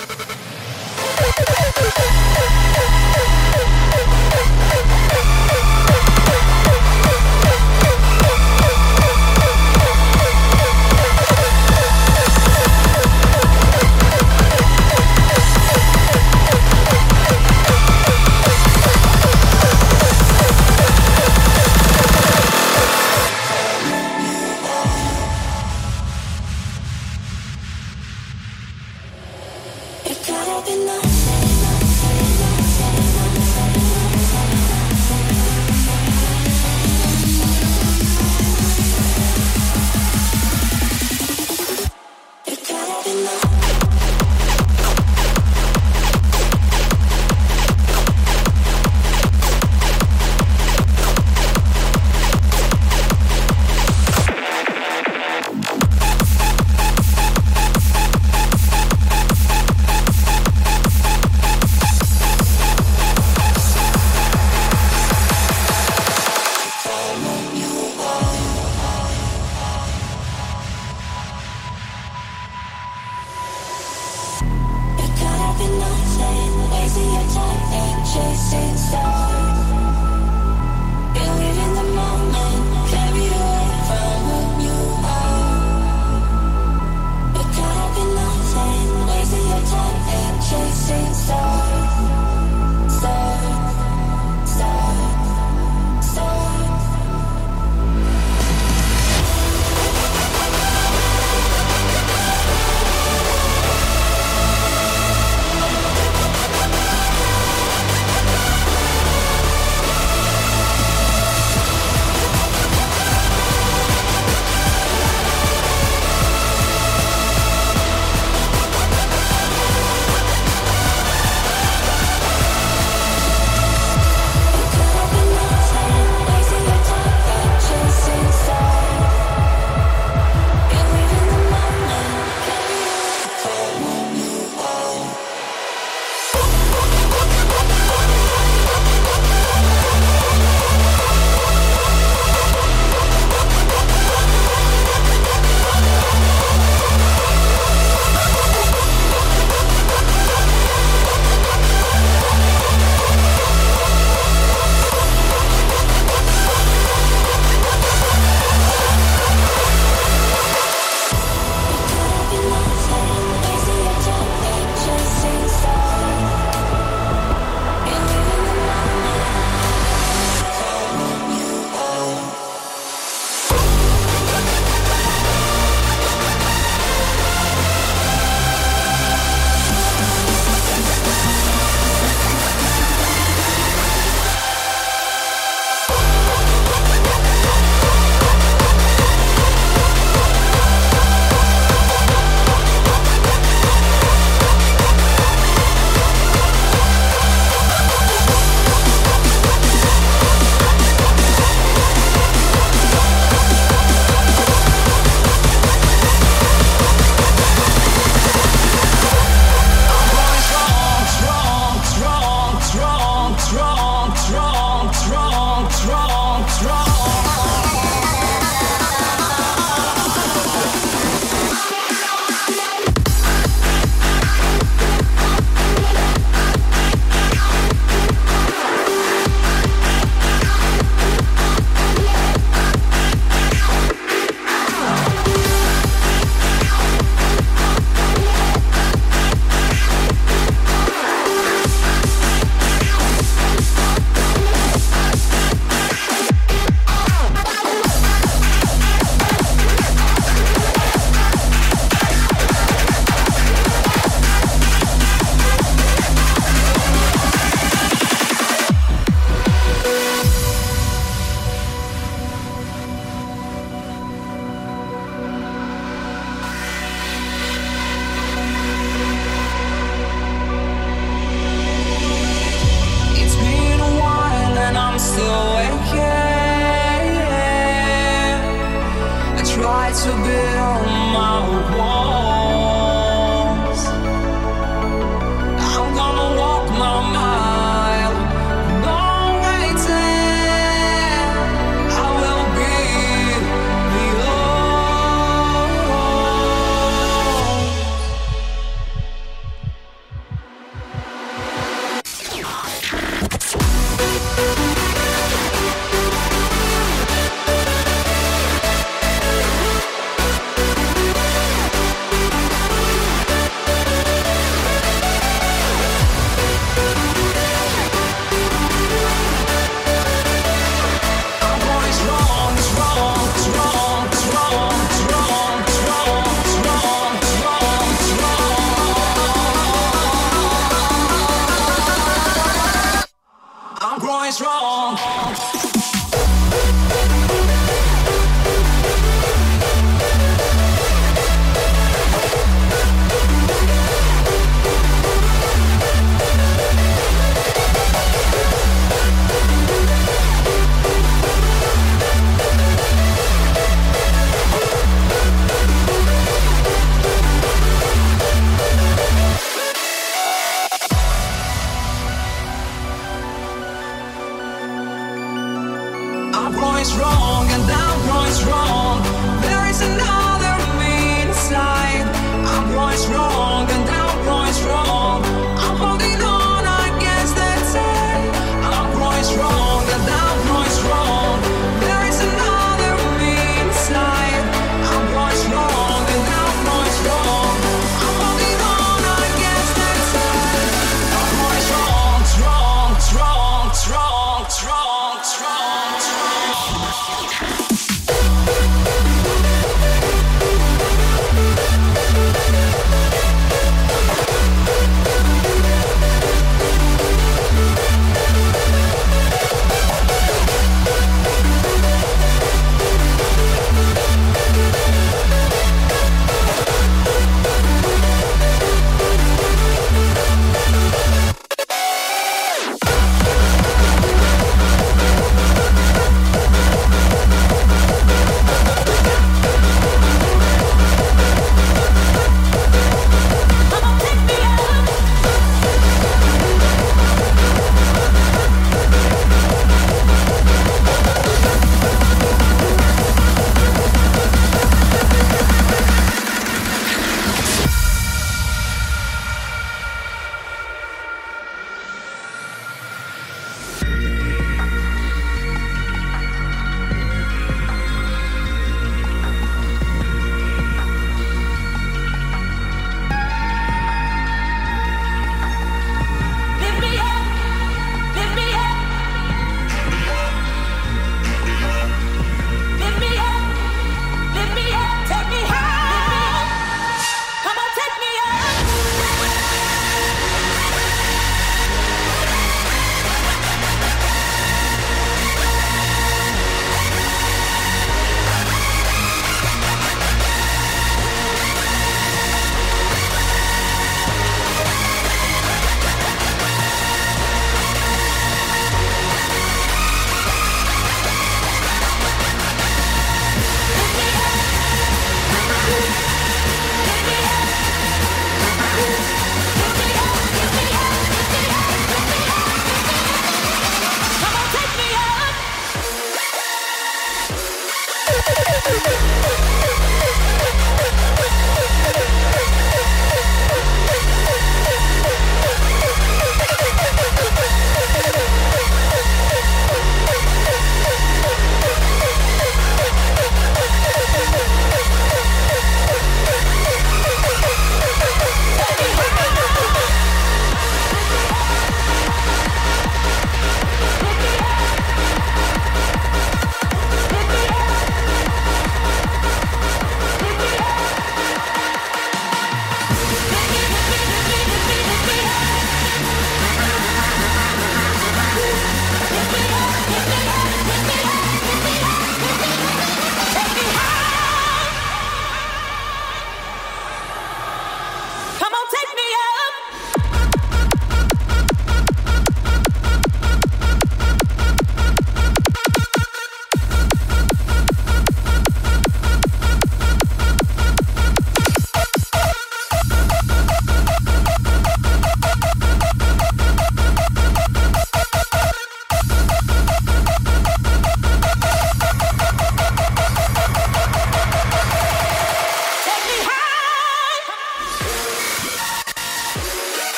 you shooting star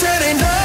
it ain't nothing.